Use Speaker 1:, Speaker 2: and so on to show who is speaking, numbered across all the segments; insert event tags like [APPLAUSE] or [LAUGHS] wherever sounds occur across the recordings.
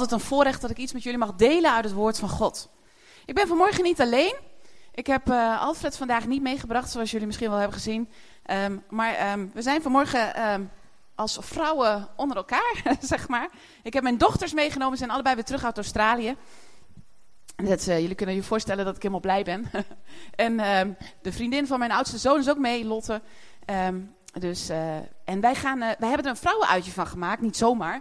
Speaker 1: altijd een voorrecht dat ik iets met jullie mag delen uit het woord van God. Ik ben vanmorgen niet alleen. Ik heb uh, Alfred vandaag niet meegebracht, zoals jullie misschien wel hebben gezien. Um, maar um, we zijn vanmorgen um, als vrouwen onder elkaar, [LAUGHS] zeg maar. Ik heb mijn dochters meegenomen, ze zijn allebei weer terug uit Australië. Dat, uh, jullie kunnen je voorstellen dat ik helemaal blij ben. [LAUGHS] en de vriendin van mijn oudste zoon is ook mee, Lotte. dus, uh, en wij, gaan, wij hebben er een vrouwenuitje van gemaakt, niet zomaar.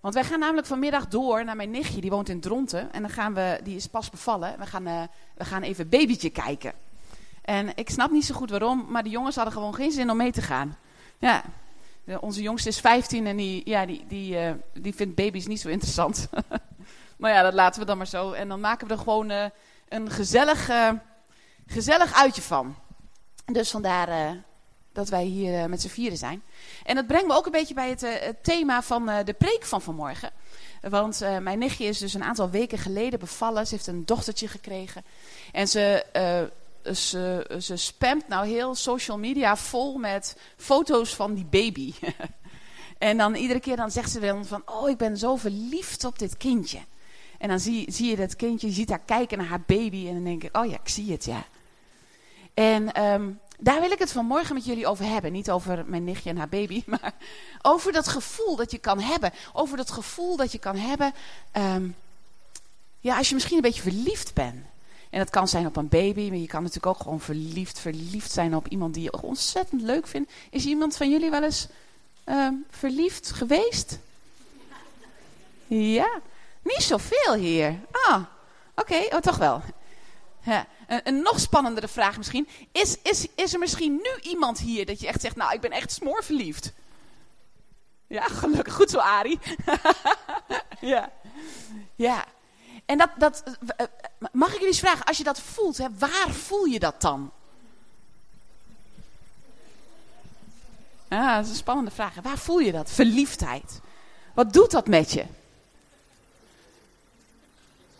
Speaker 1: Want wij gaan namelijk vanmiddag door naar mijn nichtje, die woont in Dronten. En dan gaan we, die is pas bevallen. We gaan, uh, we gaan even babytje kijken. En ik snap niet zo goed waarom, maar de jongens hadden gewoon geen zin om mee te gaan. Ja, onze jongste is 15 en die, ja, die, die, uh, die vindt baby's niet zo interessant. [LAUGHS] maar ja, dat laten we dan maar zo. En dan maken we er gewoon uh, een gezellig, gezellig uitje van. Dus vandaar dat wij hier met z'n vieren zijn. En dat brengt me ook een beetje bij het, het thema van uh, de preek van vanmorgen. Want mijn nichtje is dus een aantal weken geleden bevallen. Ze heeft een dochtertje gekregen. En ze, ze, ze spamt nou heel social media vol met foto's van die baby. [LAUGHS] en dan iedere keer dan zegt ze wel van... Oh, ik ben zo verliefd op dit kindje. En dan zie, zie je dat kindje, je ziet haar kijken naar haar baby. En dan denk ik, oh ja, ik zie het, ja. En um, daar wil ik het vanmorgen met jullie over hebben. Niet over mijn nichtje en haar baby, [LAUGHS] maar over dat gevoel dat je kan hebben. Over dat gevoel dat je kan hebben, um, ja, als je misschien een beetje verliefd bent. En dat kan zijn op een baby, maar je kan natuurlijk ook gewoon verliefd, verliefd zijn op iemand die je ontzettend leuk vindt. Is iemand van jullie wel eens um, verliefd geweest? Ja, niet zoveel hier. Ah, oké, oh toch wel. Ja, een, een, nog spannendere vraag misschien. Is, is, is er misschien nu iemand hier dat je echt zegt, nou ik ben echt smoorverliefd? Ja, gelukkig. Goed zo, Ari. [LAUGHS] ja. Ja. En dat, dat, uh, mag ik jullie eens vragen, als je dat voelt, hè, waar voel je dat dan? Ja, dat is een spannende vraag. Waar voel je dat? Verliefdheid. Wat doet dat met je?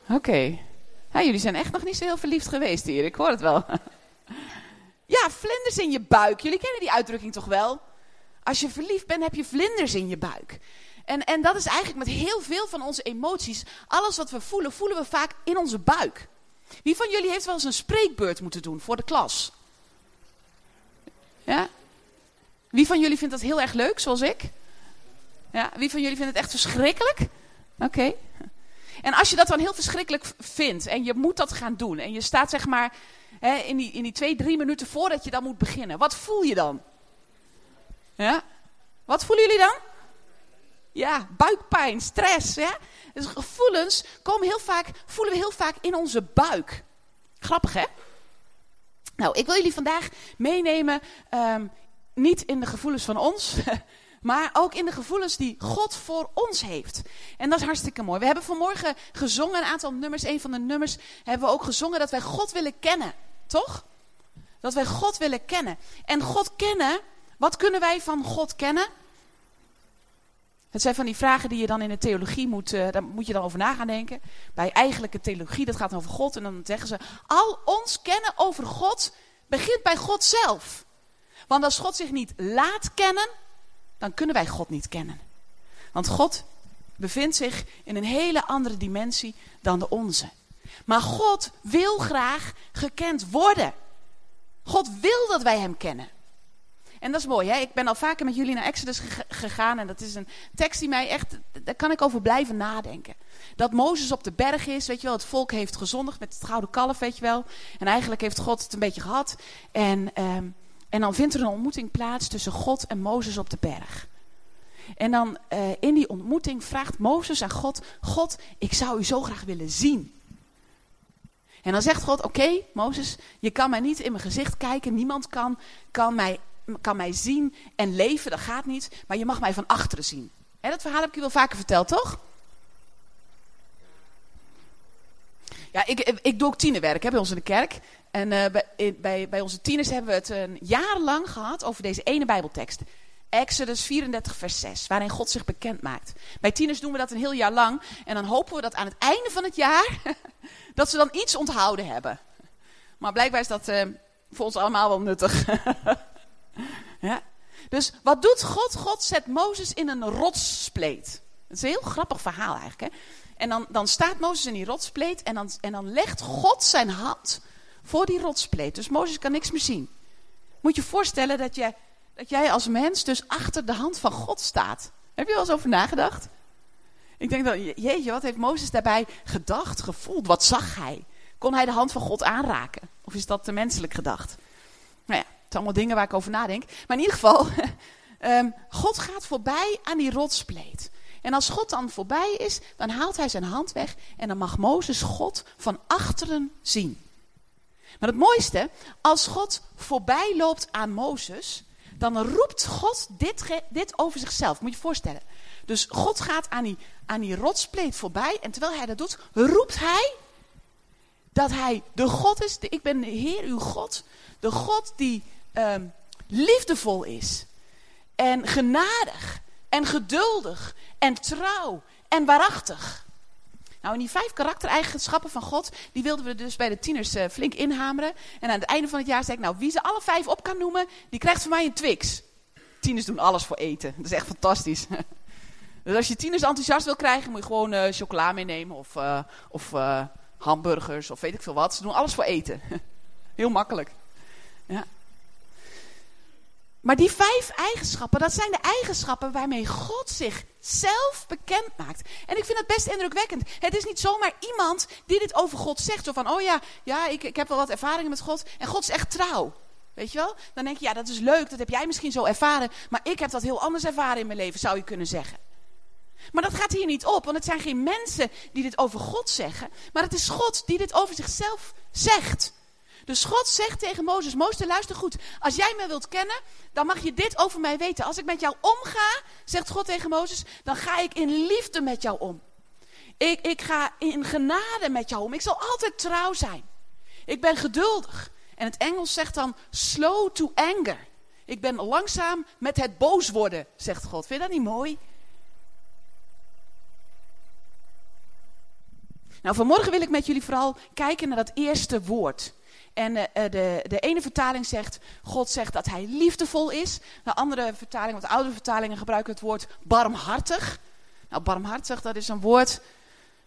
Speaker 1: Oké. Jullie zijn echt nog niet zo heel verliefd geweest hier, ik hoor het wel. [LAUGHS] Ja, vlinders in je buik. Jullie kennen die uitdrukking toch wel? Als je verliefd bent, heb je vlinders in je buik. En, en dat is eigenlijk met heel veel van onze emoties. Alles wat we voelen, voelen we vaak in onze buik. Wie van jullie heeft wel eens een spreekbeurt moeten doen voor de klas? Ja? Wie van jullie vindt dat heel erg leuk, zoals ik? Ja? Wie van jullie vindt het echt verschrikkelijk? Oké. En als je dat dan heel verschrikkelijk vindt en je moet dat gaan doen. En je staat zeg maar hè, in, die, in die twee, drie minuten voordat je dan moet beginnen. Wat voel je dan? Ja? Wat voelen jullie dan? Ja, buikpijn, stress. Ja? Dus gevoelens komen heel vaak, voelen we heel vaak in onze buik. Grappig hè? Nou, ik wil jullie vandaag meenemen, um, niet in de gevoelens van ons, [LAUGHS] maar ook in de gevoelens die God voor ons heeft. En dat is hartstikke mooi. We hebben vanmorgen gezongen, een aantal nummers. Een van de nummers hebben we ook gezongen dat wij God willen kennen. Toch? Dat wij God willen kennen. En God kennen, wat kunnen wij van God kennen? Het zijn van die vragen die je dan in de theologie moet, uh, daar moet je dan over na gaan denken. Bij eigenlijke theologie, dat gaat over God. En dan zeggen ze, al ons kennen over God begint bij God zelf. Want als God zich niet laat kennen, dan kunnen wij God niet kennen. Want God bevindt zich in een hele andere dimensie dan de onze. Maar God wil graag gekend worden. God wil dat wij hem kennen. En dat is mooi, hè? Ik ben al vaker met jullie naar Exodus gegaan en dat is een tekst die mij echt, daar kan ik over blijven nadenken. Dat Mozes op de berg is, weet je wel, het volk heeft gezondigd met het gouden kalf, weet je wel. En eigenlijk heeft God het een beetje gehad. En um, en dan vindt er een ontmoeting plaats tussen God en Mozes op de berg. En dan uh, in die ontmoeting vraagt Mozes aan God: God, ik zou u zo graag willen zien. En dan zegt God: Oké, Mozes, je kan mij niet in mijn gezicht kijken. Niemand kan, kan, mij, kan mij zien en leven, dat gaat niet. Maar je mag mij van achteren zien. En dat verhaal heb ik u wel vaker verteld, toch? Ja, ik, ik doe ook tienerwerk bij ons in de kerk. En uh, bij, bij, onze tieners hebben we het een jaar lang gehad over deze ene Bijbeltekst. Exodus 34, vers 6, waarin God zich bekend maakt. Bij tieners doen we dat een heel jaar lang. En dan hopen we dat aan het einde van het jaar, [LAUGHS] dat ze dan iets onthouden hebben. Maar blijkbaar is dat uh, voor ons allemaal wel nuttig. [LAUGHS] ja? Dus wat doet God? God zet Mozes in een rotsspleet. Het is een heel grappig verhaal eigenlijk. Hè? En dan, dan staat Mozes in die rotspleet en dan, en dan legt God zijn hand voor die rotspleet. Dus Mozes kan niks meer zien. Moet je voorstellen dat jij, dat jij als mens dus achter de hand van God staat. Heb je wel eens over nagedacht? Ik denk dan, jeetje, wat heeft Mozes daarbij gedacht, gevoeld? Wat zag hij? Kon hij de hand van God aanraken? Of is dat te menselijk gedacht? Nou ja, het zijn allemaal dingen waar ik over nadenk. Maar in ieder geval, um, [LAUGHS] God gaat voorbij aan die rotspleet. En als God dan voorbij is, dan haalt hij zijn hand weg en dan mag Mozes God van achteren zien. Maar het mooiste, als God voorbij loopt aan Mozes, dan roept God dit, dit over zichzelf. Moet je je voorstellen. Dus God gaat aan die, aan die rotspleet voorbij en terwijl hij dat doet, roept hij dat hij de God is. De, ik ben de Heer uw God. De God die um, liefdevol is. En genadig. En geduldig. En trouw. En waarachtig. Nou, en die vijf karaktereigenschappen van God, die wilden we dus bij de tieners uh, flink inhameren. En aan het einde van het jaar zei ik, nou, wie ze alle vijf op kan noemen, die krijgt van mij een Twix. Tieners doen alles voor eten. Dat is echt fantastisch. [LAUGHS] dus als je tieners enthousiast wil krijgen, moet je gewoon uh, chocola meenemen of, uh, of hamburgers of weet ik veel wat. Ze doen alles voor eten. [LAUGHS] Heel makkelijk. Maar die vijf eigenschappen, dat zijn de eigenschappen waarmee God zichzelf bekend maakt. En ik vind het best indrukwekkend. Het is niet zomaar iemand die dit over God zegt. Zo van, oh ja, ja ik, ik heb wel wat ervaringen met God. En God is echt trouw. Weet je wel? Dan denk je, ja, dat is leuk. Dat heb jij misschien zo ervaren. Maar ik heb dat heel anders ervaren in mijn leven, zou je kunnen zeggen. Maar dat gaat hier niet op, want het zijn geen mensen die dit over God zeggen, maar het is God die dit over zichzelf zegt. Dus God zegt tegen Mozes, Mozes luister goed, als jij mij wilt kennen, dan mag je dit over mij weten. Als ik met jou omga, zegt God tegen Mozes, dan ga ik in liefde met jou om. Ik, ik ga in genade met jou om. Ik zal altijd trouw zijn. Ik ben geduldig. En het Engels zegt dan slow to anger. Ik ben langzaam met het boos worden, zegt God. Vind je dat niet mooi? Nou, vanmorgen wil ik met jullie vooral kijken naar dat eerste woord. En uh, de, de ene vertaling zegt, God zegt dat hij liefdevol is. De andere vertaling, wat oudere vertalingen gebruiken het woord barmhartig. Nou, barmhartig, dat is een woord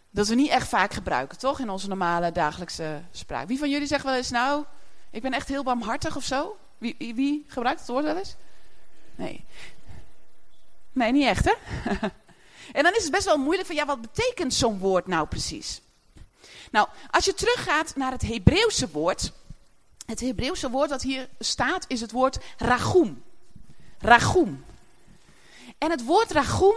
Speaker 1: dat we niet echt vaak gebruiken, toch? In onze normale dagelijkse spraak. Wie van jullie zegt wel eens, nou, ik ben echt heel barmhartig of zo? Wie, wie gebruikt het woord wel eens? Nee. Nee, niet echt, hè? [LAUGHS] en dan is het best wel moeilijk van, ja, wat betekent zo'n woord nou precies? Nou, als je teruggaat naar het Hebreeuwse woord. Het Hebreeuwse woord dat hier staat is het woord ragum. Ragum. En het woord ragum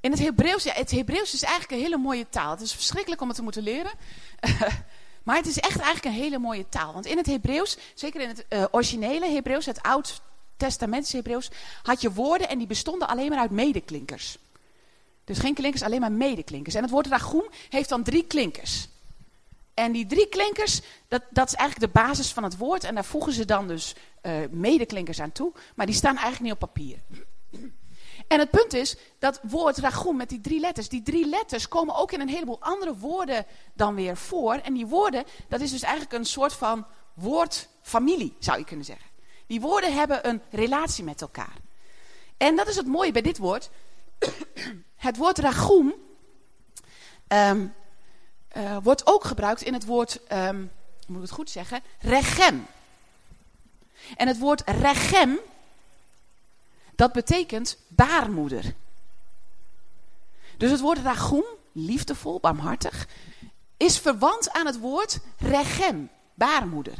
Speaker 1: in het Hebreeuws, ja, het Hebreeuws is eigenlijk een hele mooie taal. Het is verschrikkelijk om het te moeten leren. [LAUGHS] maar het is echt eigenlijk een hele mooie taal. Want in het Hebreeuws, zeker in het uh, originele Hebreeuws, het Oud Testaments Hebreeuws, had je woorden en die bestonden alleen maar uit medeklinkers. Dus geen klinkers, alleen maar medeklinkers. En het woord ragum heeft dan drie klinkers. En die drie klinkers, dat, dat is eigenlijk de basis van het woord. En daar voegen ze dan dus uh, medeklinkers aan toe. Maar die staan eigenlijk niet op papier. En het punt is, dat woord ragum met die drie letters, die drie letters komen ook in een heleboel andere woorden dan weer voor. En die woorden, dat is dus eigenlijk een soort van woordfamilie, zou je kunnen zeggen. Die woorden hebben een relatie met elkaar. En dat is het mooie bij dit woord. Het woord ragum um, uh, wordt ook gebruikt in het woord, um, moet ik het goed zeggen, regem. En het woord regem, dat betekent baarmoeder. Dus het woord ragum, liefdevol, barmhartig, is verwant aan het woord regem, baarmoeder.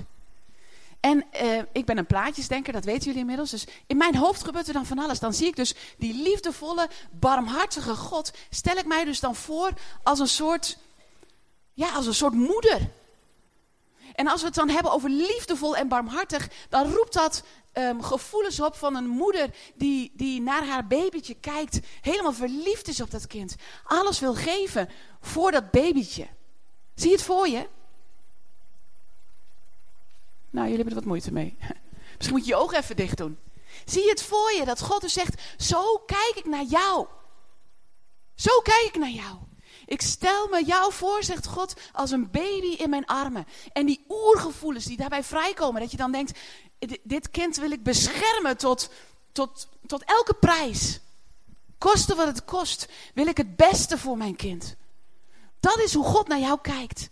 Speaker 1: En uh, ik ben een plaatjesdenker, dat weten jullie inmiddels. Dus in mijn hoofd gebeurt er dan van alles. Dan zie ik dus die liefdevolle, barmhartige God. Stel ik mij dus dan voor als een soort, ja, als een soort moeder. En als we het dan hebben over liefdevol en barmhartig, dan roept dat um, gevoelens op van een moeder die, die naar haar babytje kijkt. Helemaal verliefd is op dat kind. Alles wil geven voor dat babytje. Zie je het voor je? Nou, jullie hebben er wat moeite mee. [LAUGHS] Misschien moet je je ogen even dicht doen. Zie je het voor je dat God dus zegt: Zo kijk ik naar jou. Zo kijk ik naar jou. Ik stel me jou voor, zegt God, als een baby in mijn armen. En die oergevoelens die daarbij vrijkomen, dat je dan denkt: Dit kind wil ik beschermen tot, tot, tot elke prijs. Koste wat het kost, wil ik het beste voor mijn kind. Dat is hoe God naar jou kijkt.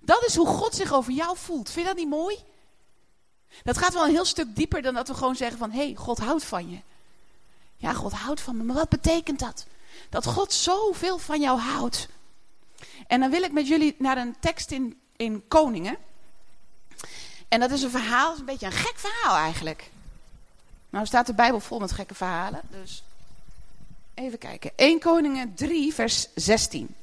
Speaker 1: Dat is hoe God zich over jou voelt. Vind je dat niet mooi? Dat gaat wel een heel stuk dieper dan dat we gewoon zeggen van... hé, hey, God houdt van je. Ja, God houdt van me. Maar wat betekent dat? Dat God zoveel van jou houdt. En dan wil ik met jullie naar een tekst in, in Koningen. En dat is een verhaal, een beetje een gek verhaal eigenlijk. Nou staat de Bijbel vol met gekke verhalen. Dus even kijken. 1 Koningen 3 vers 16.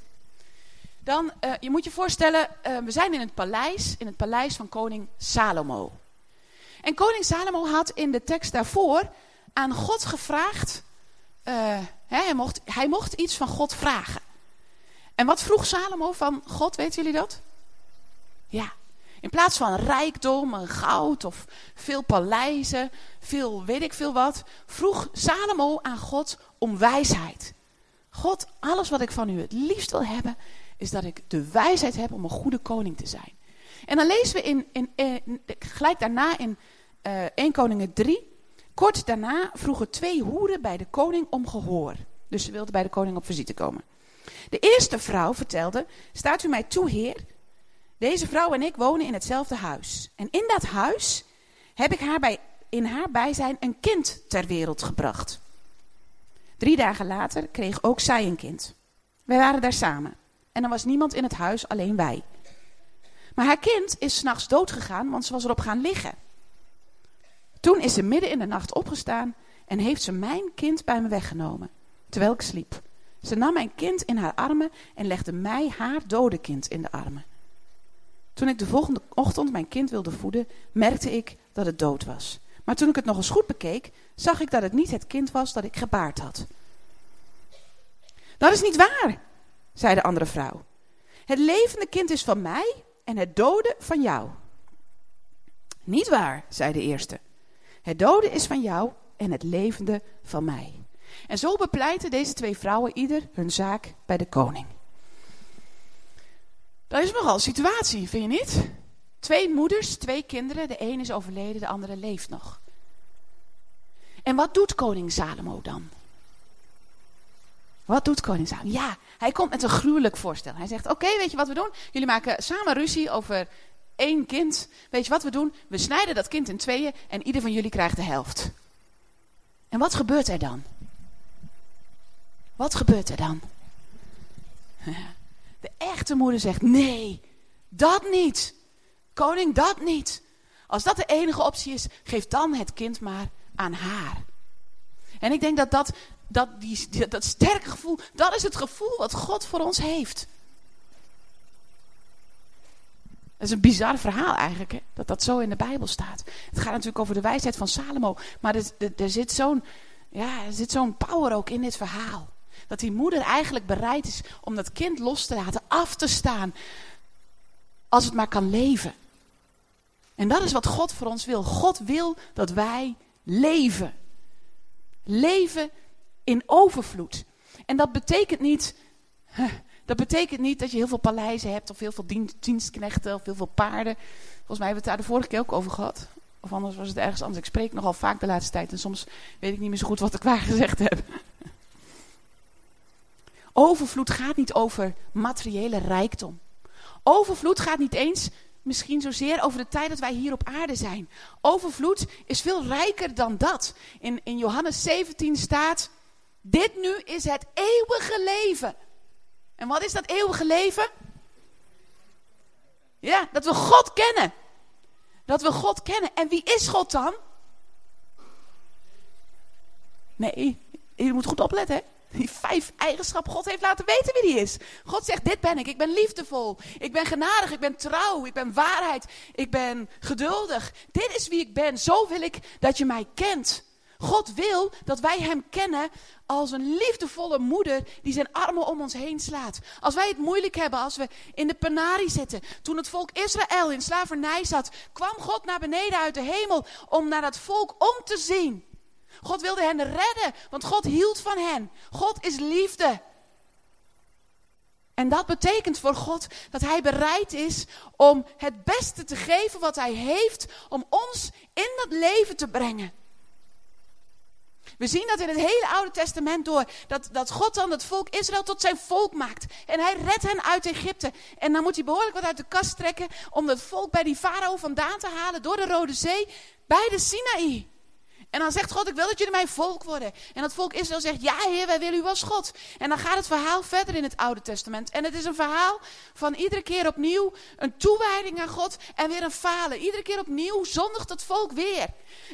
Speaker 1: Dan, uh, je moet je voorstellen, uh, we zijn in het paleis, in het paleis van koning Salomo. En koning Salomo had in de tekst daarvoor aan God gevraagd, hè, hij, mocht, hij mocht iets van God vragen. En wat vroeg Salomo van God, weten jullie dat? Ja, in plaats van rijkdom en goud of veel paleizen, veel weet ik veel wat, vroeg Salomo aan God om wijsheid. God, alles wat ik van u het liefst wil hebben, is dat ik de wijsheid heb om een goede koning te zijn. En dan lezen we in, in, in gelijk daarna in uh, eh, 1 Koningen 3. Kort daarna vroegen twee hoeren bij de koning om gehoor. Dus ze wilden bij de koning op visite komen. De eerste vrouw vertelde, staat u mij toe heer, deze vrouw en ik wonen in hetzelfde huis. En in dat huis heb ik haar bij, in haar bijzijn een kind ter wereld gebracht. Drie dagen later kreeg ook zij een kind. Wij waren daar samen. En er was niemand in het huis, alleen wij. Maar haar kind is s'nachts doodgegaan, want ze was erop gaan liggen. Toen is ze midden in de nacht opgestaan en heeft ze mijn kind bij me weggenomen, terwijl ik sliep. Ze nam mijn kind in haar armen en legde mij haar dode kind in de armen. Toen ik de volgende ochtend mijn kind wilde voeden, merkte ik dat het dood was. Maar toen ik het nog eens goed bekeek, zag ik dat het niet het kind was dat ik gebaard had. Dat is niet waar, zei de andere vrouw. Het levende kind is van mij en het dode van jou. Niet waar, zei de eerste. Het dode is van jou en het levende van mij. En zo bepleiten deze twee vrouwen ieder hun zaak bij de koning. Dat is nogal een situatie, vind je niet? Twee moeders, twee kinderen. De een is overleden, de andere leeft nog. En wat doet koning Salomo dan? Wat doet koning Salomo? Ja, hij komt met een gruwelijk voorstel. Hij zegt, oké, weet je wat we doen? Jullie maken samen ruzie over één kind. Weet je wat we doen? We snijden dat kind in tweeën en ieder van jullie krijgt de helft. En wat gebeurt er dan? Wat gebeurt er dan? [LAUGHS] De echte moeder zegt: Nee, dat niet. Koning, dat niet. Als dat de enige optie is, geef dan het kind maar aan haar. En ik denk dat dat, dat, die, dat sterke gevoel, dat is het gevoel wat God voor ons heeft. Dat is een bizar verhaal eigenlijk, hè? dat dat zo in de Bijbel staat. Het gaat natuurlijk over de wijsheid van Salomo, maar er, er, er zit zo'n ja, er zit zo'n power ook in dit verhaal. Dat die moeder eigenlijk bereid is om dat kind los te laten, af te staan. Als het maar kan leven. En dat is wat God voor ons wil. God wil dat wij leven. Leven in overvloed. En dat betekent niet. Dat betekent niet dat je heel veel paleizen hebt, of heel veel dienstknechten, of heel veel paarden. Volgens mij hebben we het daar de vorige keer ook over gehad. Of anders was het ergens anders. Ik spreek nogal vaak de laatste tijd en soms weet ik niet meer zo goed wat ik waar gezegd heb. [LAUGHS] Overvloed gaat niet over materiële rijkdom. Overvloed gaat niet eens misschien zozeer over de tijd dat wij hier op aarde zijn. Overvloed is veel rijker dan dat. In, in Johannes 17 staat, dit nu is het eeuwige leven. En wat is dat eeuwige leven? Ja, dat we God kennen. Dat we God kennen. En wie is God dan? Nee, je moet goed opletten. Hè? Die vijf eigenschappen God heeft laten weten wie die is. God zegt, dit ben ik. Ik ben liefdevol. Ik ben genadig. Ik ben trouw. Ik ben waarheid. Ik ben geduldig. Dit is wie ik ben. Zo wil ik dat je mij kent. God wil dat wij hem kennen als een liefdevolle moeder die zijn armen om ons heen slaat. Als wij het moeilijk hebben, als we in de penari zitten. Toen het volk Israël in slavernij zat, kwam God naar beneden uit de hemel om naar dat volk om te zien. God wilde hen redden, want God hield van hen. God is liefde. En dat betekent voor God dat Hij bereid is om het beste te geven wat Hij heeft, om ons in dat leven te brengen. We zien dat in het hele Oude Testament door. Dat, dat God dan het volk Israël tot zijn volk maakt. En hij redt hen uit Egypte. En dan moet hij behoorlijk wat uit de kast trekken. Om het volk bij die farao vandaan te halen. Door de Rode Zee. Bij de Sinaï. En dan zegt God, ik wil dat jullie mijn volk worden. En dat volk Israël zegt, ja heer, wij willen u als God. En dan gaat het verhaal verder in het Oude Testament. En het is een verhaal van iedere keer opnieuw een toewijding aan God en weer een falen. Iedere keer opnieuw zondigt het volk weer.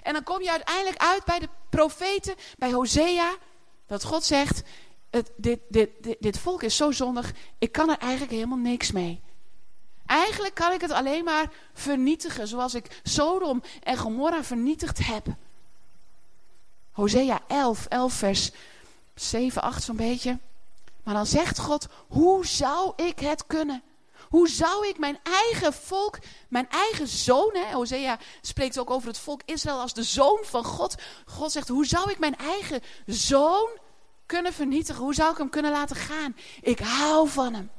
Speaker 1: En dan kom je uiteindelijk uit bij de profeten, bij Hosea. Dat God zegt, dit, dit, dit, dit volk is zo zondig, ik kan er eigenlijk helemaal niks mee. Eigenlijk kan ik het alleen maar vernietigen, zoals ik Sodom en Gomorra vernietigd heb. Hosea 11, 11 vers 7, 8 zo'n beetje. Maar dan zegt God, hoe zou ik het kunnen? Hoe zou ik mijn eigen volk, mijn eigen zoon, hè? Hosea spreekt ook over het volk Israël als de zoon van God. God zegt, hoe zou ik mijn eigen zoon kunnen vernietigen? Hoe zou ik hem kunnen laten gaan? Ik hou van hem.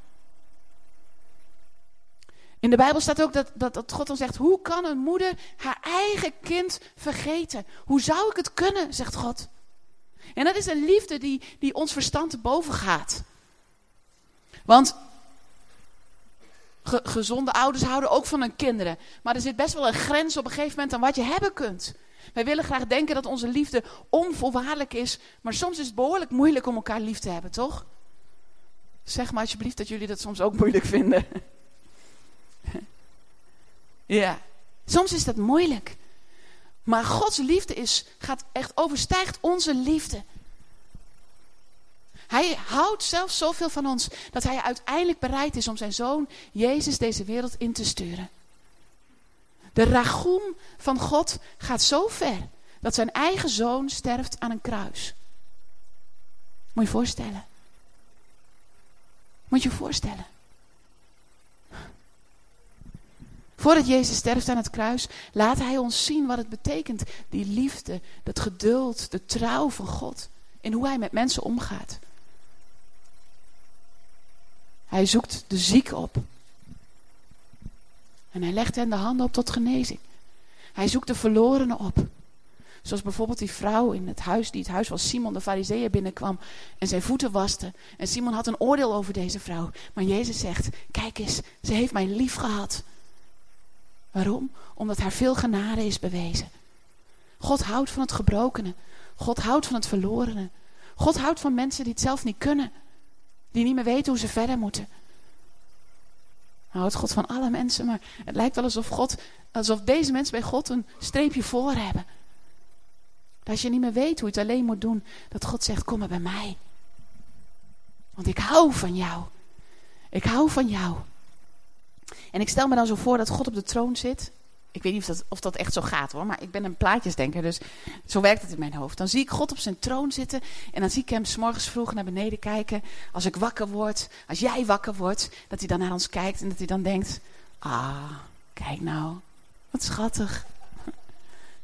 Speaker 1: In de Bijbel staat ook dat, dat, dat God dan zegt: Hoe kan een moeder haar eigen kind vergeten? Hoe zou ik het kunnen, zegt God. En dat is een liefde die, die ons verstand te boven gaat. Want gezonde ouders houden ook van hun kinderen. Maar er zit best wel een grens op een gegeven moment aan wat je hebben kunt. Wij willen graag denken dat onze liefde onvoorwaardelijk is. Maar soms is het behoorlijk moeilijk om elkaar lief te hebben, toch? Zeg maar alsjeblieft dat jullie dat soms ook moeilijk vinden. [LAUGHS] Ja, soms is dat moeilijk. Maar Gods liefde is, gaat echt overstijgt onze liefde. Hij houdt zelfs zoveel van ons dat hij uiteindelijk bereid is om zijn zoon Jezus deze wereld in te sturen. De ragoem van God gaat zo ver dat zijn eigen zoon sterft aan een kruis. Moet je voorstellen. Moet je je voorstellen. Voordat Jezus sterft aan het kruis, laat Hij ons zien wat het betekent. Die liefde, dat geduld, de trouw van God. En hoe Hij met mensen omgaat. Hij zoekt de ziek op. En hij legt hen de handen op tot genezing. Hij zoekt de verlorenen op. Zoals bijvoorbeeld die vrouw in het huis, die het huis van Simon de Fariseeën binnenkwam en zijn voeten waste. En Simon had een oordeel over deze vrouw. Maar Jezus zegt, kijk eens, ze heeft mij lief gehad. Waarom? Omdat haar veel genade is bewezen. God houdt van het gebrokene. God houdt van het verlorene. God houdt van mensen die het zelf niet kunnen. Die niet meer weten hoe ze verder moeten. Houdt God van alle mensen, maar het lijkt wel alsof, God, alsof deze mensen bij God een streepje voor hebben. Dat als je niet meer weet hoe je het alleen moet doen, dat God zegt, kom maar bij mij. Want ik hou van jou. Ik hou van jou. En ik stel me dan zo voor dat God op de troon zit. Ik weet niet of dat, of dat echt zo gaat hoor, maar ik ben een plaatjesdenker, dus zo werkt het in mijn hoofd. Dan zie ik God op zijn troon zitten en dan zie ik hem s'morgens vroeg naar beneden kijken. Als ik wakker word, als jij wakker wordt, dat hij dan naar ons kijkt en dat hij dan denkt, ah, kijk nou, wat schattig. [LAUGHS]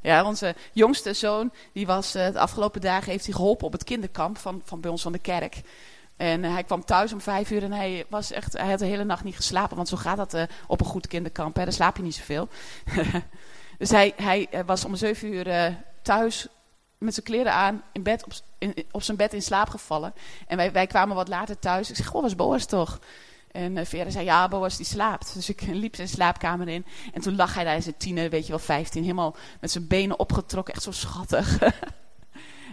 Speaker 1: Ja, onze jongste zoon, die was uh, de afgelopen dagen, heeft hij geholpen op het kinderkamp van, van bij ons van de kerk. En eh, hij kwam thuis om vijf uur en hij, was echt, hij had de hele nacht niet geslapen. Want zo gaat dat uh, op een goed kinderkamp. Hè? Daar slaap je niet zoveel. [LAUGHS] dus hij, hij eh, was om zeven uur thuis met zijn kleren aan in bed, op, in, op zijn bed in slaap gevallen. En wij, wij kwamen wat later thuis. Ik zeg, goh, was Boas toch? En uh, Vera zei, ja, Boas die slaapt. Dus ik liep zijn slaapkamer in. En toen lag hij daar in zijn tiener, weet je wel, vijftien. Helemaal met zijn benen opgetrokken. Echt zo schattig. [LAUGHS]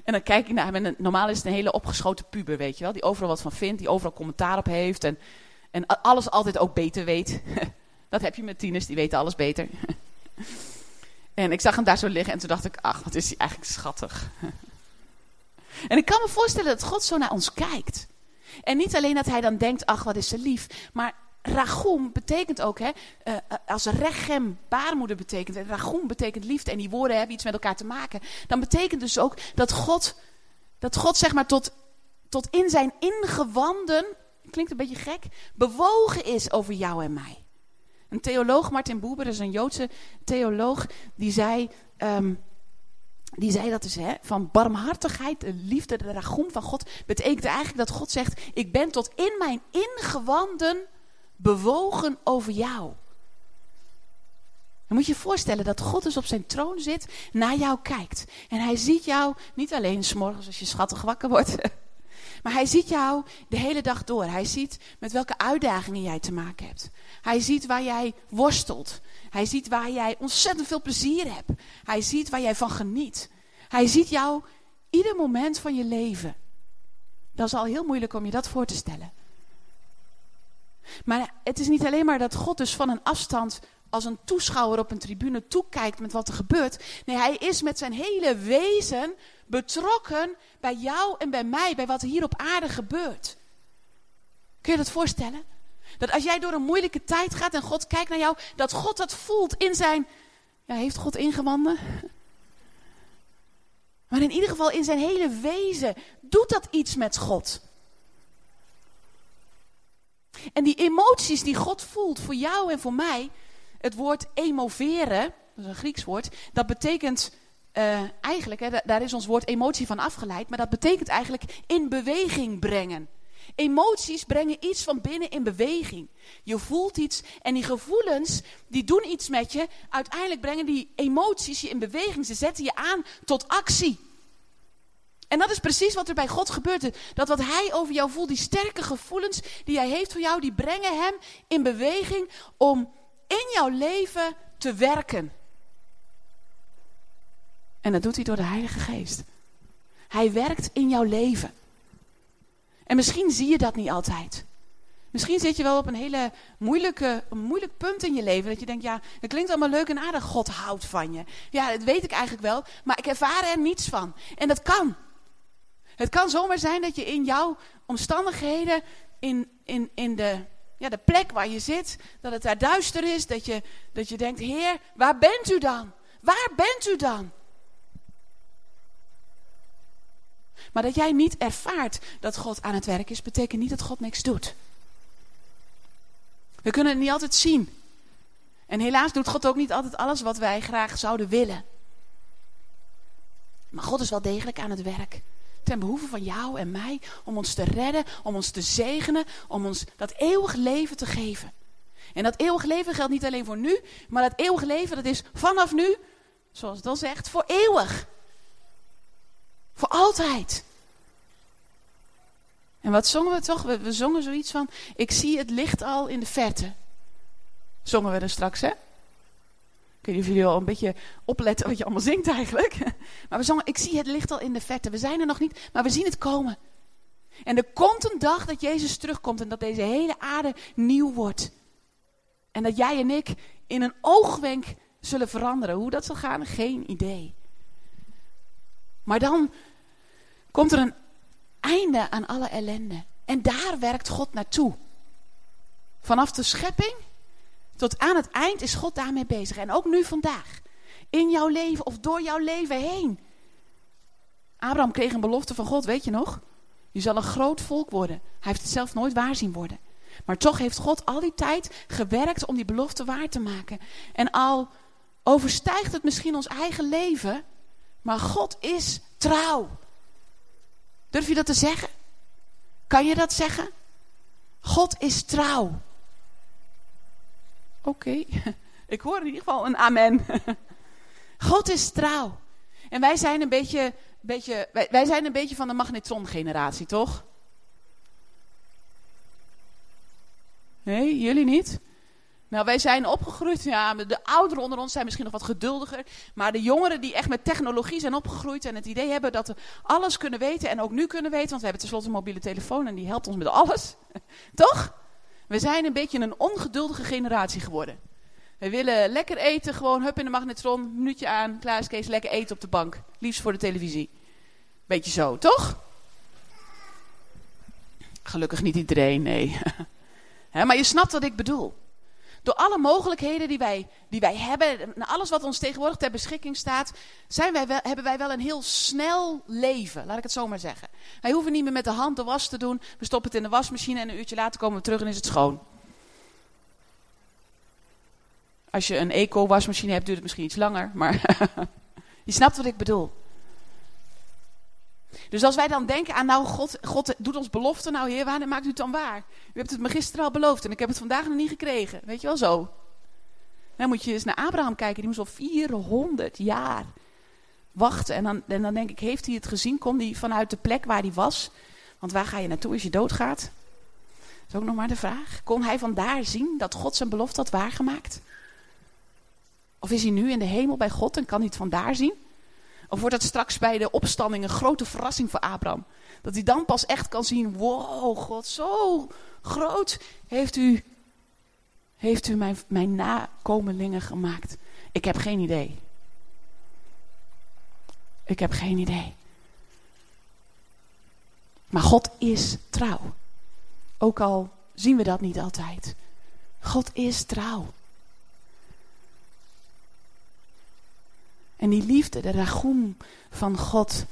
Speaker 1: En dan kijk ik naar hem. Normaal is het een hele opgeschoten puber, weet je wel. Die overal wat van vindt, die overal commentaar op heeft. En, en alles altijd ook beter weet. [LAUGHS] Dat heb je met tieners, die weten alles beter. [LAUGHS] En ik zag hem daar zo liggen en toen dacht ik, ach, wat is hij eigenlijk schattig. [LAUGHS] En ik kan me voorstellen dat God zo naar ons kijkt. En niet alleen dat hij dan denkt, ach, wat is ze lief. Maar Ragum betekent ook, hè, uh, als rechem baarmoeder betekent, ragum betekent liefde en die woorden hebben iets met elkaar te maken. Dan betekent dus ook dat God, dat God zeg maar tot, tot in zijn ingewanden, klinkt een beetje gek, bewogen is over jou en mij. Een theoloog, Martin Buber, is een Joodse theoloog, die zei, um, die zei dat dus, hè, van barmhartigheid, de liefde, de ragum van God, betekent eigenlijk dat God zegt, ik ben tot in mijn ingewanden bewogen over jou. Dan moet je je voorstellen dat God dus op zijn troon zit, naar jou kijkt. En hij ziet jou niet alleen s'morgens als je schattig wakker wordt. [LAUGHS] Maar hij ziet jou de hele dag door. Hij ziet met welke uitdagingen jij te maken hebt. Hij ziet waar jij worstelt. Hij ziet waar jij ontzettend veel plezier hebt. Hij ziet waar jij van geniet. Hij ziet jou ieder moment van je leven. Dat is al heel moeilijk om je dat voor te stellen. Maar het is niet alleen maar dat God dus van een afstand als een toeschouwer op een tribune toekijkt met wat er gebeurt. Nee, hij is met zijn hele wezen betrokken bij jou en bij mij, bij wat er hier op aarde gebeurt. Kun je dat voorstellen? Dat als jij door een moeilijke tijd gaat en God kijkt naar jou, dat God dat voelt in zijn. Ja, heeft God ingewanden? Maar in ieder geval in zijn hele wezen doet dat iets met God. En die emoties die God voelt voor jou en voor mij, het woord emoveren, dat is een Grieks woord, dat betekent uh, eigenlijk, hè, daar is ons woord emotie van afgeleid, maar dat betekent eigenlijk in beweging brengen. Emoties brengen iets van binnen in beweging. Je voelt iets en die gevoelens, die doen iets met je. Uiteindelijk brengen die emoties je in beweging. Ze zetten je aan tot actie. En dat is precies wat er bij God gebeurt. Dat wat hij over jou voelt, die sterke gevoelens die hij heeft voor jou, die brengen hem in beweging om in jouw leven te werken. En dat doet hij door de Heilige Geest. Hij werkt in jouw leven. En misschien zie je dat niet altijd. Misschien zit je wel op een hele moeilijke, moeilijk punt in je leven. Dat je denkt, ja, het klinkt allemaal leuk en aardig. God houdt van je. Ja, dat weet ik eigenlijk wel. Maar ik ervaar er niets van. En dat kan. Het kan zomaar zijn dat je in jouw omstandigheden, in, in, in de, ja, de plek waar je zit, dat het daar duister is. Dat je, dat je denkt, Heer, waar bent u dan? Waar bent u dan? Maar dat jij niet ervaart dat God aan het werk is, betekent niet dat God niks doet. We kunnen het niet altijd zien. En helaas doet God ook niet altijd alles wat wij graag zouden willen. Maar God is wel degelijk aan het werk. Ten behoeve van jou en mij. Om ons te redden, om ons te zegenen. Om ons dat eeuwig leven te geven. En dat eeuwig leven geldt niet alleen voor nu. Maar dat eeuwig leven dat is vanaf nu, zoals het dan zegt, voor eeuwig. Voor altijd. En wat zongen we toch? We, we zongen zoiets van, ik zie het licht al in de verte. Zongen we er straks, hè? Ik jullie al een beetje opletten wat je allemaal zingt eigenlijk. [LAUGHS] Maar we zongen, ik zie het licht al in de verte. We zijn er nog niet, maar we zien het komen. En er komt een dag dat Jezus terugkomt en dat deze hele aarde nieuw wordt. En dat jij en ik in een oogwenk zullen veranderen. Hoe dat zal gaan, geen idee. Maar dan komt er een einde aan alle ellende. En daar werkt God naartoe. Vanaf de schepping tot aan het eind is God daarmee bezig. En ook nu vandaag. In jouw leven of door jouw leven heen. Abraham kreeg een belofte van God, weet je nog? Je zal een groot volk worden. Hij heeft het zelf nooit waar zien worden. Maar toch heeft God al die tijd gewerkt om die belofte waar te maken. En al overstijgt het misschien ons eigen leven, maar God is trouw. Durf je dat te zeggen? Kan je dat zeggen? God is trouw. Oké, [LAUGHS] ik hoor in ieder geval een amen. [LAUGHS] God is trouw. En wij zijn een beetje, beetje wij, wij zijn een beetje van de magnetron-generatie, toch? Nee, jullie niet? Nou, wij zijn opgegroeid, ja, de ouderen onder ons zijn misschien nog wat geduldiger. Maar de jongeren die echt met technologie zijn opgegroeid en het idee hebben dat we alles kunnen weten en ook nu kunnen weten. Want we hebben tenslotte een mobiele telefoon en die helpt ons met alles. [LAUGHS] Toch? We zijn een beetje een ongeduldige generatie geworden. We willen lekker eten, gewoon hup in de magnetron, minuutje aan, klaar is Kees, lekker eten op de bank. Liefst voor de televisie. Beetje zo, toch? Gelukkig niet iedereen, nee. [LAUGHS] maar je snapt wat ik bedoel. Door alle mogelijkheden die wij, die wij hebben, alles wat ons tegenwoordig ter beschikking staat, zijn wij hebben wij wel een heel snel leven, laat ik het zo maar zeggen. Wij hoeven niet meer met de hand de was te doen, we stoppen het in de wasmachine en een uurtje later komen we terug en is het schoon. Als je een eco-wasmachine hebt, duurt het misschien iets langer, maar [LAUGHS] je snapt wat ik bedoel. Dus als wij dan denken aan, nou, God, God doet ons belofte, nou heer, wanneer maakt u het dan waar? U hebt het me gisteren al beloofd en ik heb het vandaag nog niet gekregen. Weet je wel zo? Dan moet je eens naar Abraham kijken. Die moest al 400 jaar wachten. En dan, en dan denk ik, heeft hij het gezien? Kon hij vanuit de plek waar hij was? Want waar ga je naartoe als je doodgaat? Dat is ook nog maar de vraag. Kon hij vandaar zien dat God zijn belofte had waargemaakt? Of is hij nu in de hemel bij God en kan hij het vandaar zien? Of wordt het straks bij de opstanding een grote verrassing voor Abraham? Dat hij dan pas echt kan zien, wow, God, zo groot heeft u, heeft u mijn, mijn nakomelingen gemaakt. Ik heb geen idee. Ik heb geen idee. Maar God is trouw. Ook al zien we dat niet altijd. God is trouw. En die liefde, de ragoem van God,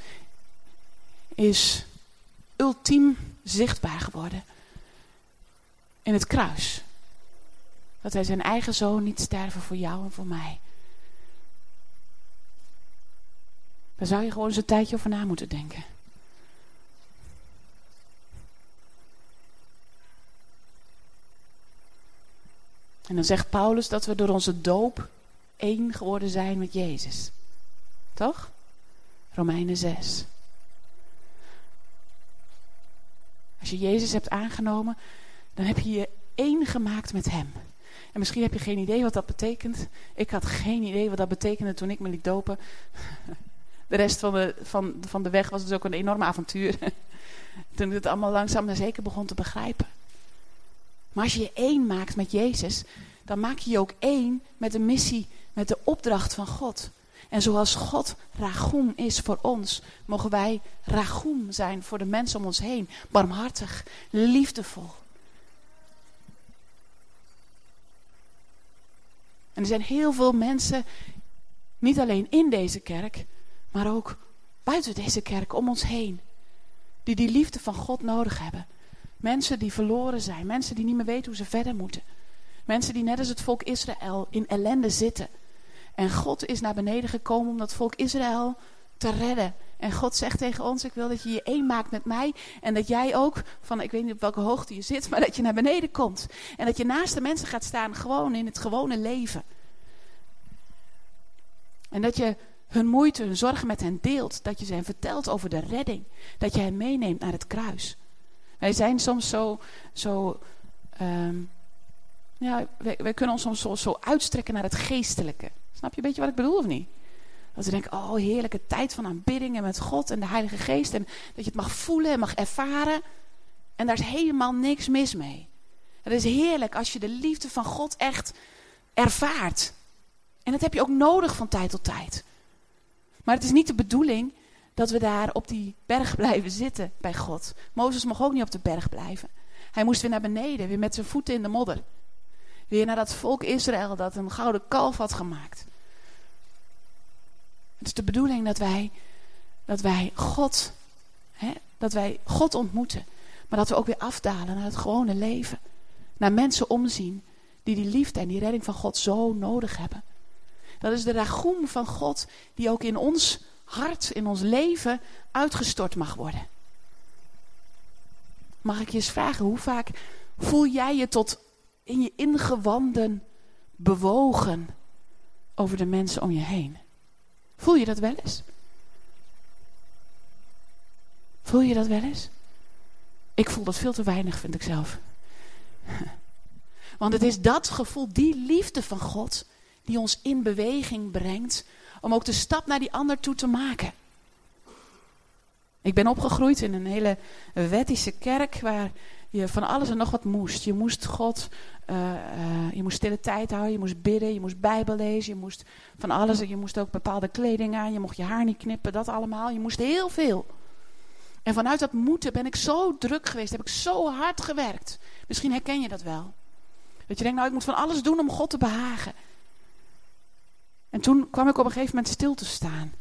Speaker 1: is ultiem zichtbaar geworden in het kruis. Dat hij zijn eigen zoon niet sterven voor jou en voor mij. Daar zou je gewoon eens een tijdje over na moeten denken. En dan zegt Paulus dat we door onze doop één geworden zijn met Jezus. Toch? Romeinen 6. Als je Jezus hebt aangenomen, dan heb je je één gemaakt met Hem. En misschien heb je geen idee wat dat betekent. Ik had geen idee wat dat betekende toen ik me liet dopen. De rest van de, van, van de weg was dus ook een enorm avontuur. [LAUGHS] Toen ik het allemaal langzaam en zeker begon te begrijpen. Maar als je je één maakt met Jezus, dan maak je je ook één met de missie, met de opdracht van God. En zoals God ragoem is voor ons, mogen wij ragoem zijn voor de mensen om ons heen. Barmhartig, liefdevol. En er zijn heel veel mensen, niet alleen in deze kerk, maar ook buiten deze kerk om ons heen. Die die liefde van God nodig hebben. Mensen die verloren zijn, mensen die niet meer weten hoe ze verder moeten. Mensen die net als het volk Israël in ellende zitten. En God is naar beneden gekomen om dat volk Israël te redden. En God zegt tegen ons, ik wil dat je je één maakt met mij. En dat jij ook, van ik weet niet op welke hoogte je zit, [LAUGHS] maar dat je naar beneden komt. En dat je naast de mensen gaat staan, gewoon in het gewone leven. En dat je hun moeite, hun zorgen met hen deelt. Dat je ze hen vertelt over de redding. Dat je hen meeneemt naar het kruis. Wij zijn soms zo, zo um, ja, wij, kunnen ons soms zo, zo uitstrekken naar het geestelijke. Snap je een beetje wat ik bedoel of niet? Dat we denken, oh heerlijke tijd van aanbidding en met God en de Heilige Geest. En dat je het mag voelen en mag ervaren. En daar is helemaal niks mis mee. Het is heerlijk als je de liefde van God echt ervaart. En dat heb je ook nodig van tijd tot tijd. Maar het is niet de bedoeling dat we daar op die berg blijven zitten bij God. Mozes mocht ook niet op de berg blijven. Hij moest weer naar beneden, weer met zijn voeten in de modder. Weer naar dat volk Israël dat een gouden kalf had gemaakt. Het is de bedoeling dat wij, dat wij God, hè, dat wij God ontmoeten. Maar dat we ook weer afdalen naar het gewone leven. Naar mensen omzien die die liefde en die redding van God zo nodig hebben. Dat is de ragoem van God die ook in ons hart, in ons leven uitgestort mag worden. Mag ik je eens vragen, hoe vaak voel jij je tot in je ingewanden bewogen over de mensen om je heen? Voel je dat wel eens? Voel je dat wel eens? Ik voel dat veel te weinig, vind ik zelf. Want het is dat gevoel, die liefde van God, die ons in beweging brengt om ook de stap naar die ander toe te maken. Ik ben opgegroeid in een hele wettische kerk waar je van alles en nog wat moest. Je moest God, uh, uh, je moest stille tijd houden, je moest bidden, je moest Bijbel lezen, je moest van alles. Je moest ook bepaalde kleding aan, je mocht je haar niet knippen, dat allemaal. Je moest heel veel. En vanuit dat moeten ben ik zo druk geweest, heb ik zo hard gewerkt. Misschien herken je dat wel. Dat je denkt, nou ik moet van alles doen om God te behagen. En toen kwam ik op een gegeven moment stil te staan.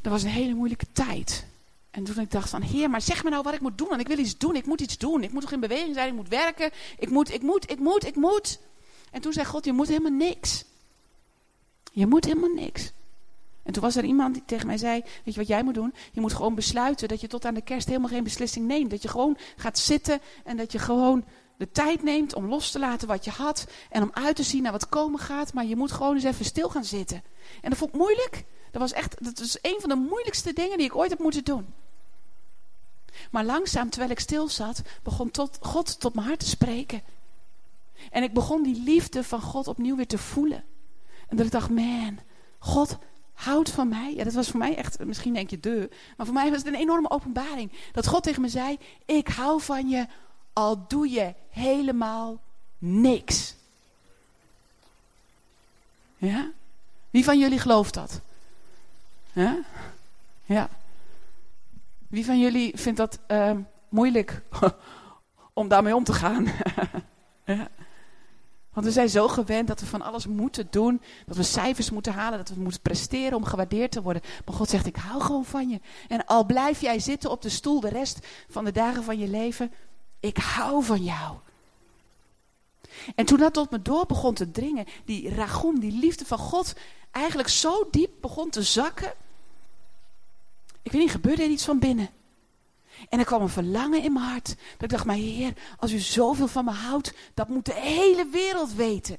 Speaker 1: Dat was een hele moeilijke tijd. En toen ik dacht van, heer, maar zeg me nou wat ik moet doen. Want ik wil iets doen, ik moet iets doen. Ik moet toch in beweging zijn, ik moet werken. Ik moet, ik moet, ik moet, ik moet. En toen zei God, je moet helemaal niks. Je moet helemaal niks. En toen was er iemand die tegen mij zei, weet je wat jij moet doen? Je moet gewoon besluiten dat je tot aan de kerst helemaal geen beslissing neemt. Dat je gewoon gaat zitten en dat je gewoon de tijd neemt om los te laten wat je had en om uit te zien naar wat komen gaat, maar je moet gewoon eens even stil gaan zitten. En dat vond ik moeilijk. Dat was echt, dat is een van de moeilijkste dingen die ik ooit heb moeten doen. Maar langzaam, terwijl ik stil zat, begon tot, God tot mijn hart te spreken. En ik begon die liefde van God opnieuw weer te voelen. En dat ik dacht, man, God houdt van mij. Ja, dat was voor mij echt, misschien denk je de, maar voor mij was het een enorme openbaring. Dat God tegen me zei, ik hou van je, al doe je helemaal niks. Ja? Wie van jullie gelooft dat? Ja? Wie van jullie vindt dat uh, moeilijk [LAUGHS] om daarmee om te gaan? [LAUGHS] Want we zijn zo gewend dat we van alles moeten doen. Dat we cijfers moeten halen. Dat we moeten presteren om gewaardeerd te worden. Maar God zegt, ik hou gewoon van je. En al blijf jij zitten op de stoel de rest van de dagen van je leven. Ik hou van jou. En toen dat tot me door begon te dringen. Die ragum, die liefde van God. Eigenlijk zo diep begon te zakken. Ik weet niet, gebeurde er iets van binnen. En er kwam een verlangen in mijn hart. Dat ik dacht, maar Heer, als u zoveel van me houdt, dat moet de hele wereld weten.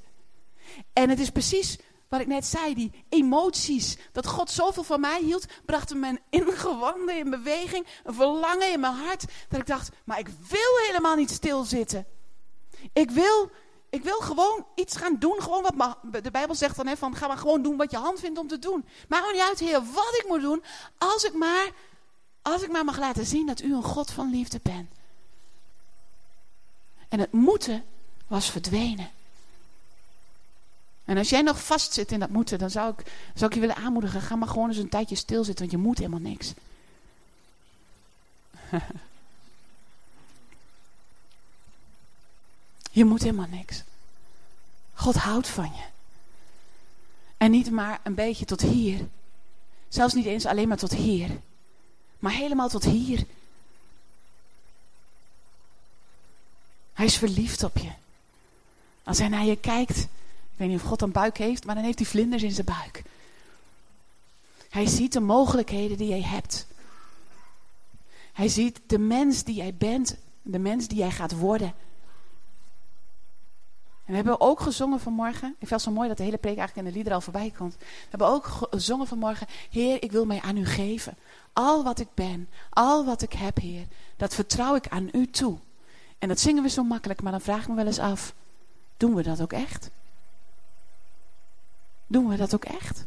Speaker 1: En het is precies wat ik net zei, die emoties. Dat God zoveel van mij hield, brachten mijn [LAUGHS] ingewanden in beweging. Een verlangen in mijn hart. Dat ik dacht, maar ik wil helemaal niet stilzitten. Ik wil, ik wil gewoon iets gaan doen. Gewoon wat de Bijbel zegt dan, hè, van ga maar gewoon doen wat je hand vindt om te doen. Maakt niet uit, Heer, wat ik moet doen. Als ik maar als ik maar mag laten zien dat u een God van liefde bent. En het moeten was verdwenen. En als jij nog vastzit in dat moeten, dan zou ik, zou ik je willen aanmoedigen. Ga maar gewoon eens een tijdje stilzitten, want je moet helemaal niks. Je moet helemaal niks. God houdt van je. En niet maar een beetje tot hier. Zelfs niet eens alleen maar tot hier maar helemaal tot hier. Hij is verliefd op je. Als hij naar je kijkt, ik weet niet of God een buik heeft, maar dan heeft hij vlinders in zijn buik. Hij ziet de mogelijkheden die jij hebt. Hij ziet de mens die jij bent, de mens die jij gaat worden. En we hebben ook gezongen vanmorgen. Ik vind het zo mooi dat de hele preek eigenlijk in de lieder al voorbij komt. We hebben ook gezongen vanmorgen. Heer, ik wil mij aan u geven. Al wat ik ben, al wat ik heb, Heer, dat vertrouw ik aan U toe. En dat zingen we zo makkelijk, maar dan vraag ik me wel eens af, doen we dat ook echt? Doen we dat ook echt?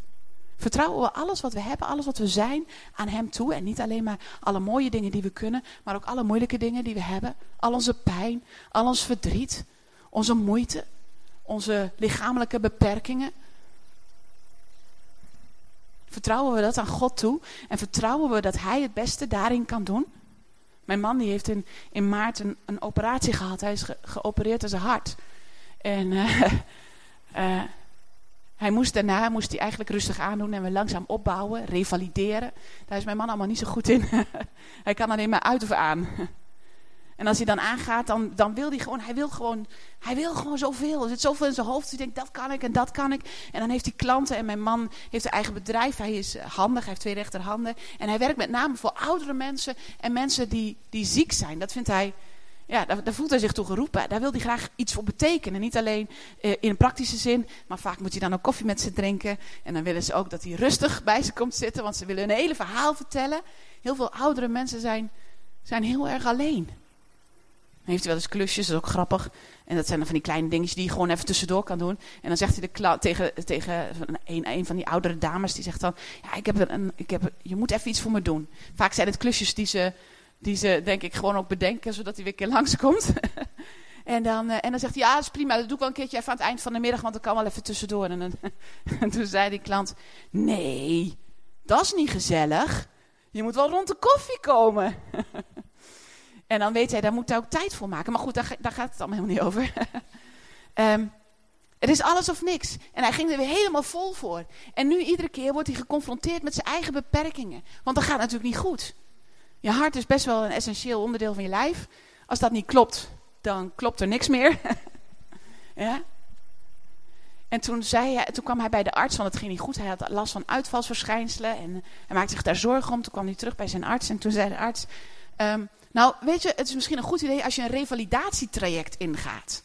Speaker 1: Vertrouwen we alles wat we hebben, alles wat we zijn aan Hem toe. En niet alleen maar alle mooie dingen die we kunnen, maar ook alle moeilijke dingen die we hebben. Al onze pijn, al ons verdriet, onze moeite, onze lichamelijke beperkingen. Vertrouwen we dat aan God toe? En vertrouwen we dat Hij het beste daarin kan doen? Mijn man die heeft in, in maart een, een operatie gehad. Hij is geopereerd aan zijn hart. En uh, uh, [LAUGHS] hij moest daarna moest hij eigenlijk rustig aandoen en we langzaam opbouwen, revalideren. Daar is mijn man allemaal niet zo goed in. [LAUGHS] hij kan alleen maar uit of aan. En als hij dan aangaat, dan, dan wil hij gewoon, hij wil gewoon, hij wil gewoon zoveel. Er zit zoveel in zijn hoofd. Hij denkt, dat kan ik en dat kan ik. En dan heeft hij klanten en mijn man heeft een eigen bedrijf. Hij is handig, hij heeft twee rechterhanden. En hij werkt met name voor oudere mensen en mensen die, die ziek zijn. Dat vindt hij, ja, daar, daar voelt hij zich toe geroepen. Daar wil hij graag iets voor betekenen. Niet alleen eh, in een praktische zin, maar vaak moet hij dan ook koffie met ze drinken. En dan willen ze ook dat hij rustig bij ze komt zitten, want ze willen een hele verhaal vertellen. Heel veel oudere mensen zijn, zijn heel erg alleen heeft hij wel eens klusjes, dat is ook grappig. En dat zijn dan van die kleine dingetjes die je gewoon even tussendoor kan doen. En dan zegt hij de tegen, tegen een, van die oudere dames, die zegt dan... Ja, ik heb een, ik heb, je moet even iets voor me doen. Vaak zijn het klusjes die ze, die ze denk ik gewoon ook bedenken, zodat hij weer een keer langskomt. [LAUGHS] en, dan, eh, en dan zegt hij, ja, dat is prima, dat doe ik wel een keertje even aan het eind van de middag, want dat kan wel even tussendoor. En, dan, [LAUGHS] en toen zei die klant, nee, dat is niet gezellig. Je moet wel rond de koffie komen. [LAUGHS] En dan weet hij, daar moet hij ook tijd voor maken. Maar goed, daar, gaat het allemaal helemaal niet over. um, [LAUGHS] het is alles of niks. En hij ging er weer helemaal vol voor. En nu iedere keer wordt hij geconfronteerd met zijn eigen beperkingen. Want dat gaat natuurlijk niet goed. Je hart is best wel een essentieel onderdeel van je lijf. Als dat niet klopt, dan klopt er niks meer. [LAUGHS] ja? En toen, zei hij, toen kwam hij bij de arts, want het ging niet goed. Hij had last van uitvalsverschijnselen en hij maakte zich daar zorgen om. Toen kwam hij terug bij zijn arts en toen zei de arts... Um, Nou, weet je, het is misschien een goed idee als je een revalidatietraject ingaat.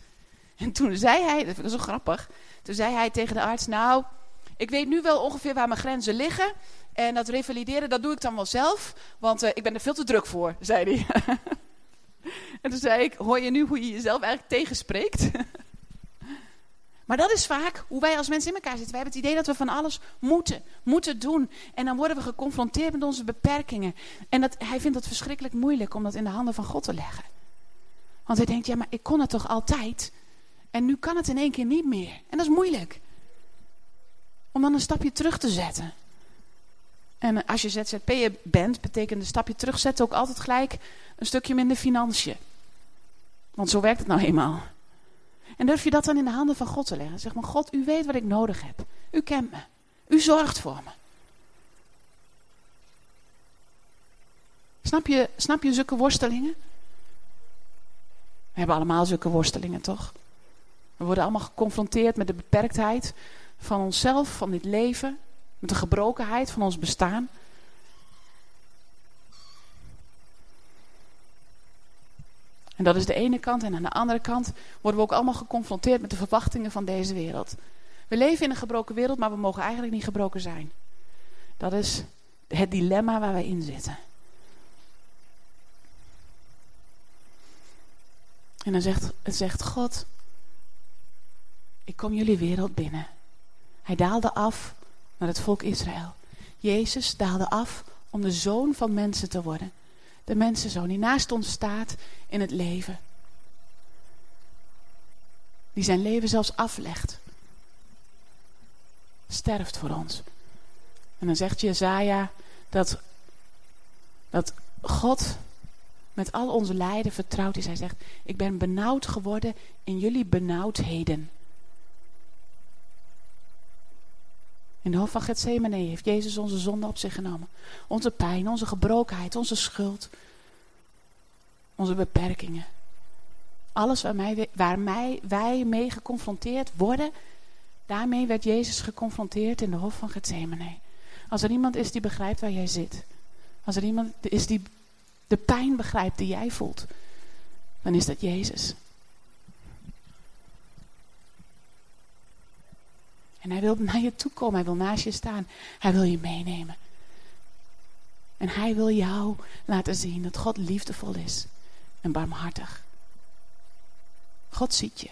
Speaker 1: En toen zei hij, dat vind ik zo grappig, toen zei hij tegen de arts, nou, ik weet nu wel ongeveer waar mijn grenzen liggen. En dat revalideren, dat doe ik dan wel zelf, want uh, ik ben er veel te druk voor, zei hij. [LAUGHS] en toen zei ik, hoor je nu hoe je jezelf eigenlijk tegenspreekt? [LAUGHS] Maar dat is vaak hoe wij als mensen in elkaar zitten. Wij hebben het idee dat we van alles moeten, moeten doen. En dan worden we geconfronteerd met onze beperkingen. En dat, hij vindt het verschrikkelijk moeilijk om dat in de handen van God te leggen. Want hij denkt, ja, maar ik kon het toch altijd? En nu kan het in één keer niet meer. En dat is moeilijk. Om dan een stapje terug te zetten. En als je ZZP'er bent, betekent een stapje terugzetten ook altijd gelijk een stukje minder financiën. Want zo werkt het nou eenmaal. En durf je dat dan in de handen van God te leggen? Zeg maar, God, u weet wat ik nodig heb. U kent me. U zorgt voor me. Snap je, snap je zulke worstelingen? We hebben allemaal zulke worstelingen, toch? We worden allemaal geconfronteerd met de beperktheid van onszelf, van dit leven. Met de gebrokenheid van ons bestaan. En dat is de ene kant. En aan de andere kant worden we ook allemaal geconfronteerd met de verwachtingen van deze wereld. We leven in een gebroken wereld, maar we mogen eigenlijk niet gebroken zijn. Dat is het dilemma waar we in zitten. En dan zegt, zegt God, ik kom jullie wereld binnen. Hij daalde af naar het volk Israël. Jezus daalde af om de zoon van mensen te worden de mensenzoon die naast ons staat in het leven. Die zijn leven zelfs aflegt. Sterft voor ons. En dan zegt Jezaja dat, dat God met al onze lijden vertrouwd is. Hij zegt, ik ben benauwd geworden in jullie benauwdheden. In de hof van Gethsemane heeft Jezus onze zonde op zich genomen. Onze pijn, onze gebrokenheid, onze schuld. Onze beperkingen. Alles waarmee, wij mee geconfronteerd worden, daarmee werd Jezus geconfronteerd in de hof van Gethsemane. Als er iemand is die begrijpt waar jij zit. Als er iemand is die de pijn begrijpt die jij voelt. Dan is dat Jezus. En hij wil naar je toe komen. Hij wil naast je staan. Hij wil je meenemen. En hij wil jou laten zien dat God liefdevol is en barmhartig. God ziet je.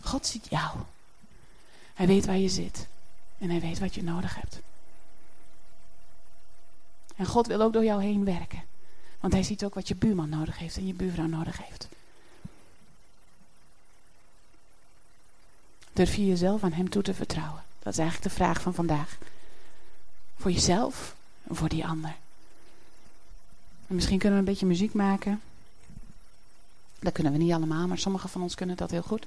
Speaker 1: God ziet jou. Hij weet waar je zit. En hij weet wat je nodig hebt. En God wil ook door jou heen werken. Want hij ziet ook wat je buurman nodig heeft en je buurvrouw nodig heeft. Durf je jezelf aan hem toe te vertrouwen? Dat is eigenlijk de vraag van vandaag. Voor jezelf en voor die ander. En misschien kunnen we een beetje muziek maken. Dat kunnen we niet allemaal, maar sommigen van ons kunnen dat heel goed.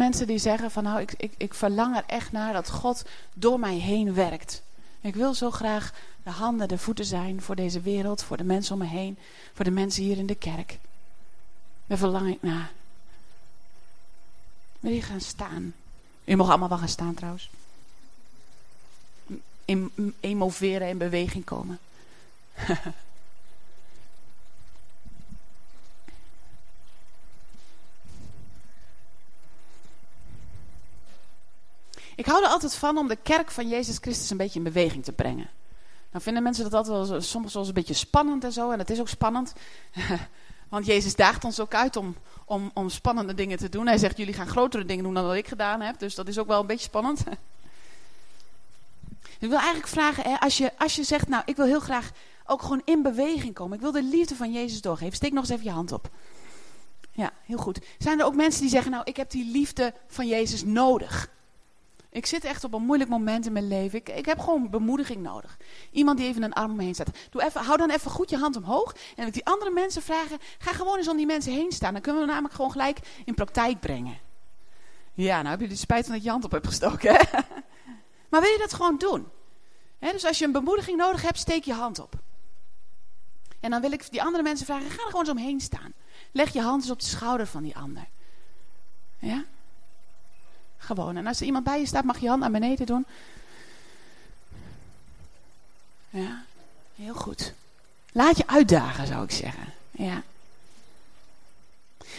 Speaker 1: Mensen die zeggen van nou, ik, ik, ik verlang er echt naar dat God door mij heen werkt. Ik wil zo graag de handen, de voeten zijn voor deze wereld, voor de mensen om me heen, voor de mensen hier in de kerk. Daar verlang ik naar. Wil je gaan staan? U mag allemaal wel gaan staan trouwens. In, emoveren en beweging komen. [LAUGHS] Ik hou er altijd van om de kerk van Jezus Christus een beetje in beweging te brengen. Dan vinden mensen dat altijd wel soms wel een beetje spannend en zo. En het is ook spannend. [LAUGHS] Want Jezus daagt ons ook uit om, om, om spannende dingen te doen. Hij zegt, jullie gaan grotere dingen doen dan wat ik gedaan heb. Dus dat is ook wel een beetje spannend. [LAUGHS] Ik wil eigenlijk vragen, hè, als, je, als je zegt, nou ik wil heel graag ook gewoon in beweging komen. Ik wil de liefde van Jezus doorgeven. Steek nog eens even je hand op. Ja, heel goed. Zijn er ook mensen die zeggen, nou ik heb die liefde van Jezus nodig. Ik zit echt op een moeilijk moment in mijn leven. Ik, ik heb gewoon bemoediging nodig. Iemand die even een arm omheen staat. Doe even, hou dan even goed je hand omhoog. En met die andere mensen vragen, ga gewoon eens om die mensen heen staan. Dan kunnen we namelijk gewoon gelijk in praktijk brengen. Ja, nou heb je de spijt van dat je je hand op hebt gestoken. Hè? [LAUGHS] Maar wil je dat gewoon doen? dus als je een bemoediging nodig hebt, steek je hand op. En dan wil ik die andere mensen vragen, ga er gewoon eens omheen staan. Leg je hand eens op de schouder van die ander. Ja? Gewoon. En als er iemand bij je staat, mag je hand naar beneden doen. Ja, heel goed. Laat je uitdagen, zou ik zeggen. Ja.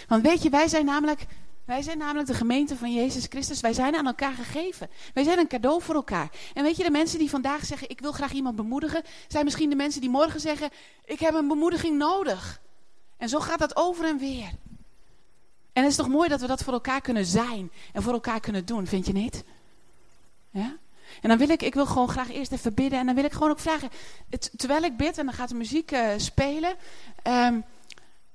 Speaker 1: Want weet je, wij zijn namelijk, wij zijn namelijk de gemeente van Jezus Christus. Wij zijn aan elkaar gegeven. Wij zijn een cadeau voor elkaar. En weet je, de mensen die vandaag zeggen, ik wil graag iemand bemoedigen, zijn misschien de mensen die morgen zeggen, ik heb een bemoediging nodig. En zo gaat dat over en weer. En het is toch mooi dat we dat voor elkaar kunnen zijn en voor elkaar kunnen doen, vind je niet? Ja? En dan wil ik, ik wil gewoon graag eerst even bidden en dan wil ik gewoon ook vragen, terwijl ik bid en dan gaat de muziek uh, spelen, um,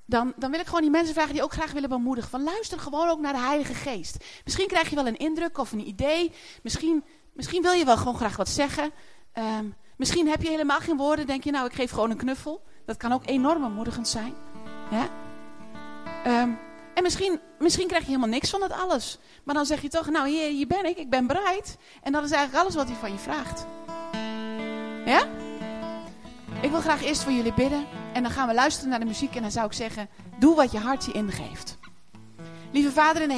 Speaker 1: dan, dan wil ik gewoon die mensen vragen die ook graag willen bemoedigen. Van luister gewoon ook naar de Heilige Geest. Misschien krijg je wel een indruk of een idee. Misschien, misschien wil je wel gewoon graag wat zeggen. Um, misschien heb je helemaal geen woorden. Denk je nou ik geef gewoon een knuffel. Dat kan ook enorm bemoedigend zijn. Ja? Um, en misschien, misschien krijg je helemaal niks van dat alles. Maar dan zeg je toch, nou hier, hier ben ik, ik ben bereid. En dat is eigenlijk alles wat hij van je vraagt. Ja? Ik wil graag eerst voor jullie bidden. En dan gaan we luisteren naar de muziek. En dan zou ik zeggen, doe wat je hart je ingeeft. Lieve Vader in